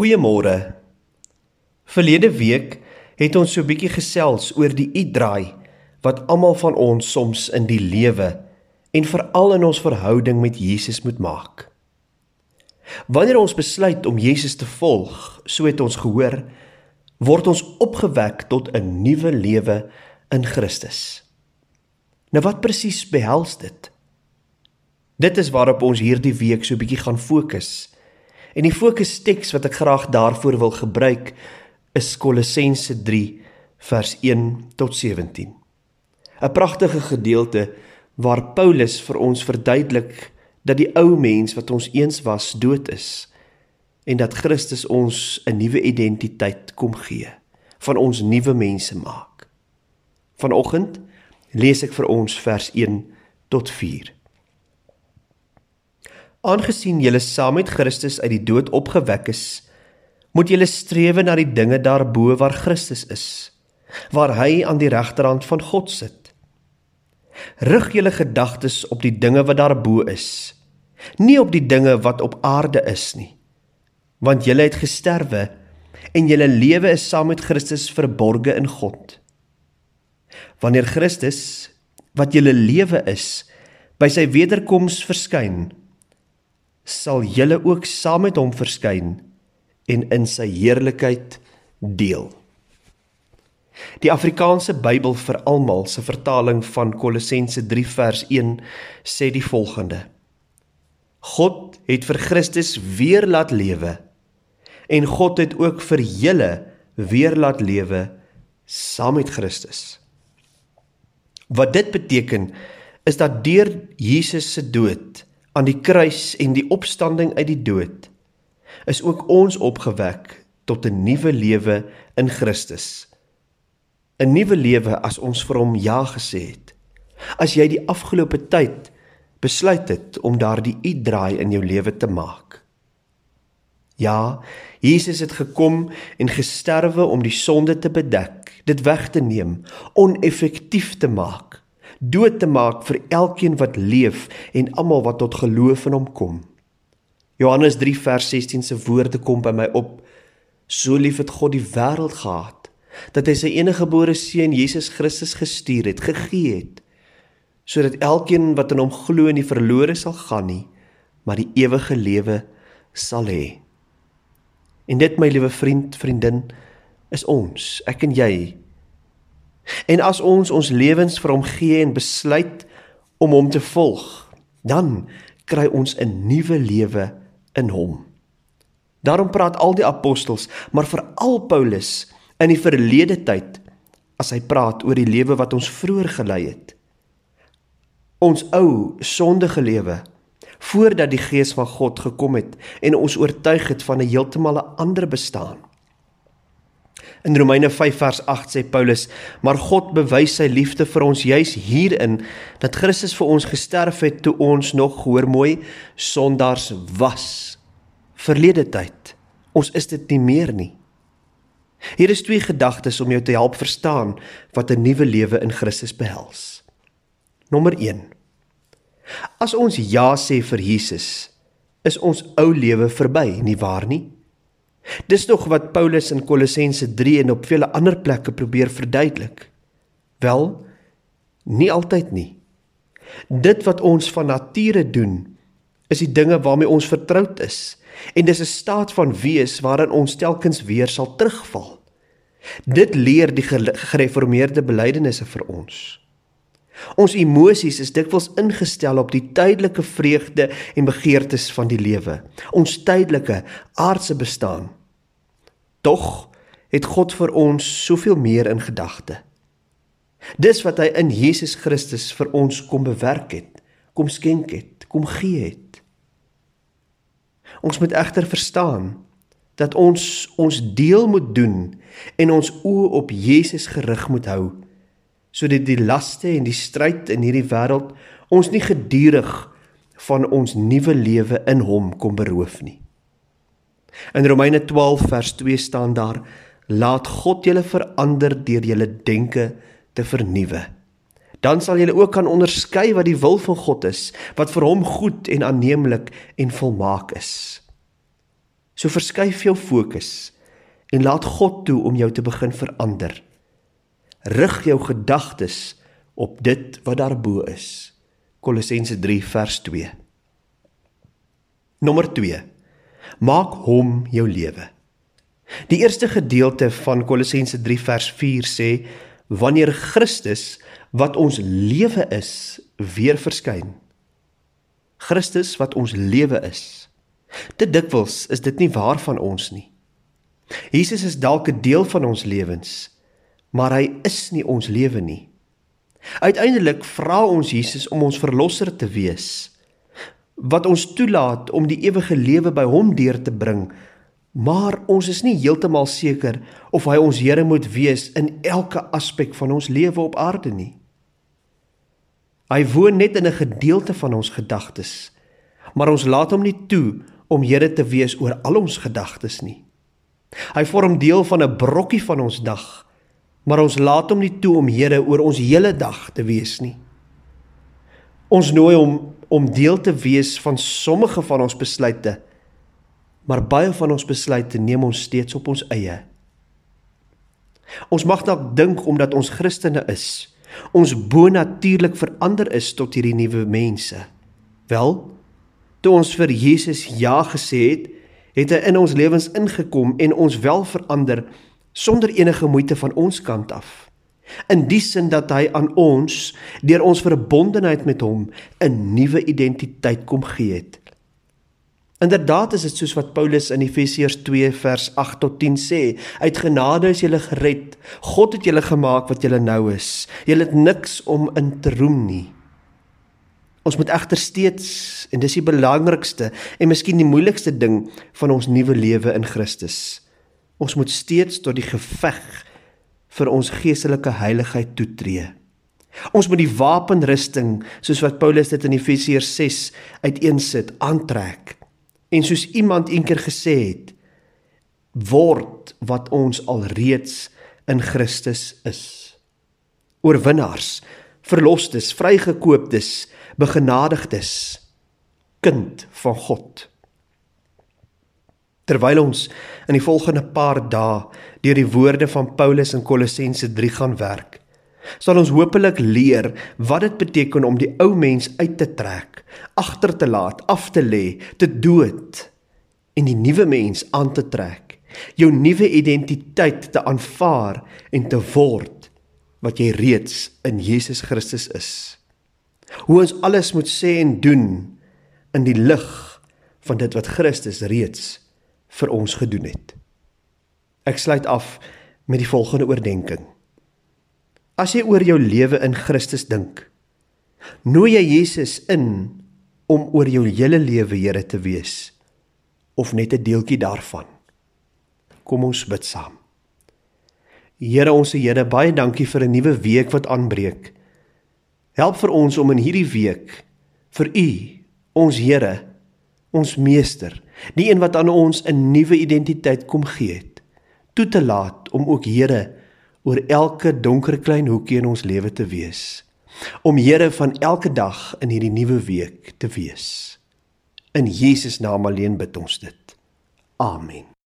Goeiemôre. Verlede week het ons so 'n bietjie gesels oor die uitdraai wat almal van ons soms in die lewe en veral in ons verhouding met Jesus moet maak. Wanneer ons besluit om Jesus te volg, so het ons gehoor, word ons opgewek tot 'n nuwe lewe in Christus. Nou wat presies behels dit? Dit is waarop ons hierdie week so 'n bietjie gaan fokus. En die fokus-teks wat ek graag daarvoor wil gebruik is Kolossense 3 vers 1 tot 17. 'n Pragtige gedeelte waar Paulus vir ons verduidelik dat die ou mens wat ons eens was dood is en dat Christus ons 'n nuwe identiteit kom gee, van ons nuwe mense maak. Vanoggend lees ek vir ons vers 1 tot 4. Aangesien julle saam met Christus uit die dood opgewek is, moet julle strewe na die dinge daarbo waar Christus is, waar hy aan die regterhand van God sit. Rig julle gedagtes op die dinge wat daarbo is, nie op die dinge wat op aarde is nie. Want julle het gesterwe en julle lewe is saam met Christus verborge in God. Wanneer Christus, wat julle lewe is, by sy wederkoms verskyn, sal julle ook saam met hom verskyn en in sy heerlikheid deel. Die Afrikaanse Bybel vir almal se vertaling van Kolossense 3 vers 1 sê die volgende: God het vir Christus weer laat lewe en God het ook vir julle weer laat lewe saam met Christus. Wat dit beteken is dat deur Jesus se dood aan die kruis en die opstanding uit die dood is ook ons opgewek tot 'n nuwe lewe in Christus. 'n Nuwe lewe as ons vir hom ja gesê het. As jy die afgelope tyd besluit het om daardie uitdraai in jou lewe te maak. Ja, Jesus het gekom en gesterwe om die sonde te bedek, dit weg te neem, oneffektief te maak dood te maak vir elkeen wat leef en almal wat tot geloof in hom kom. Johannes 3 vers 16 se woorde kom by my op. So lief het God die wêreld gehad dat hy sy eniggebore seun Jesus Christus gestuur het, gegee het sodat elkeen wat in hom glo nie verlore sal gaan nie, maar die ewige lewe sal hê. En dit my liewe vriend, vriendin, is ons, ek en jy En as ons ons lewens vir hom gee en besluit om hom te volg, dan kry ons 'n nuwe lewe in hom. Daarom praat al die apostels, maar veral Paulus in die verlede tyd as hy praat oor die lewe wat ons vroeër gelei het. Ons ou sondige lewe voordat die gees van God gekom het en ons oortuig het van 'n heeltemal 'n ander bestaan. In Romeine 5 vers 8 sê Paulus: "Maar God bewys sy liefde vir ons juis hierin dat Christus vir ons gesterf het toe ons nog hoor mooi sondaars was." Verlede tyd. Ons is dit nie meer nie. Hier is twee gedagtes om jou te help verstaan wat 'n nuwe lewe in Christus behels. Nommer 1. As ons ja sê vir Jesus, is ons ou lewe verby, nie waar nie? Dis nog wat Paulus in Kolossense 3 en op vele ander plekke probeer verduidelik. Wel, nie altyd nie. Dit wat ons van nature doen, is die dinge waarmee ons vertroud is en dis 'n staat van wees waarin ons telkens weer sal terugval. Dit leer die gereformeerde belydenisse vir ons. Ons emosies is dikwels ingestel op die tydelike vreugde en begeertes van die lewe, ons tydelike aardse bestaan. Tog het God vir ons soveel meer in gedagte. Dis wat hy in Jesus Christus vir ons kom bewerk het, kom skenk het, kom gee het. Ons moet egter verstaan dat ons ons deel moet doen en ons oë op Jesus gerig moet hou sodat die laste en die stryd in hierdie wêreld ons nie gedurig van ons nuwe lewe in hom kom beroof nie. In Romeine 12 vers 2 staan daar: Laat God julle verander deur julle denke te vernuwe. Dan sal julle ook kan onderskei wat die wil van God is, wat vir hom goed en aanneemlik en volmaak is. So verskuif jou fokus en laat God toe om jou te begin verander. Rig jou gedagtes op dit wat daarbo is. Kolossense 3 vers 2. Nommer 2. Maak hom jou lewe. Die eerste gedeelte van Kolossense 3 vers 4 sê wanneer Christus wat ons lewe is weer verskyn. Christus wat ons lewe is. Te dikwels is dit nie waar van ons nie. Jesus is dalk 'n deel van ons lewens, maar hy is nie ons lewe nie. Uiteindelik vra ons Jesus om ons verlosser te wees wat ons toelaat om die ewige lewe by hom deur te bring. Maar ons is nie heeltemal seker of hy ons Here moet wees in elke aspek van ons lewe op aarde nie. Hy woon net in 'n gedeelte van ons gedagtes, maar ons laat hom nie toe om Here te wees oor al ons gedagtes nie. Hy vorm deel van 'n brokkie van ons dag, maar ons laat hom nie toe om Here oor ons hele dag te wees nie. Ons nooi hom om deel te wees van sommige van ons besluite, maar baie van ons besluite neem ons steeds op ons eie. Ons mag dalk dink omdat ons Christene is, ons bonatuurlik verander is tot hierdie nuwe mense. Wel, toe ons vir Jesus ja gesê het, het hy in ons lewens ingekom en ons wel verander sonder enige moeite van ons kant af. In die sin dat hy aan ons deur ons verbondenheid met hom 'n nuwe identiteit kom gee het. Inderdaad is dit soos wat Paulus in Efesiërs 2 vers 8 tot 10 sê, uit genade is jy gered. God het julle gemaak wat julle nou is. Jy het niks om in te roem nie. Ons moet egter steeds en dis die belangrikste en miskien die moeilikste ding van ons nuwe lewe in Christus. Ons moet steeds tot die geveg vir ons geestelike heiligheid toetree. Ons moet die wapenrusting soos wat Paulus dit in Efesiërs 6 uiteensit aantrek. En soos iemand eendag gesê het, word wat ons alreeds in Christus is. Oorwinnaars, verlosters, vrygekooptes, begenadigdes, kind van God. Terwyl ons in die volgende paar dae deur die woorde van Paulus in Kolossense 3 gaan werk, sal ons hopelik leer wat dit beteken om die ou mens uit te trek, agter te laat, af te lê, te dood en die nuwe mens aan te trek, jou nuwe identiteit te aanvaar en te word wat jy reeds in Jesus Christus is. Hoe ons alles moet sê en doen in die lig van dit wat Christus reeds vir ons gedoen het. Ek sluit af met die volgende oordeenking. As jy oor jou lewe in Christus dink, nooi jy Jesus in om oor jou hele lewe Here te wees of net 'n deeltjie daarvan. Kom ons bid saam. Here ons Here, baie dankie vir 'n nuwe week wat aanbreek. Help vir ons om in hierdie week vir U, ons Here, ons meester, die een wat aan ons 'n nuwe identiteit kom gee het, toe te laat om ook Here oor elke donker klein hoekie in ons lewe te wees. Om Here van elke dag in hierdie nuwe week te wees. In Jesus naam alleen bid ons dit. Amen.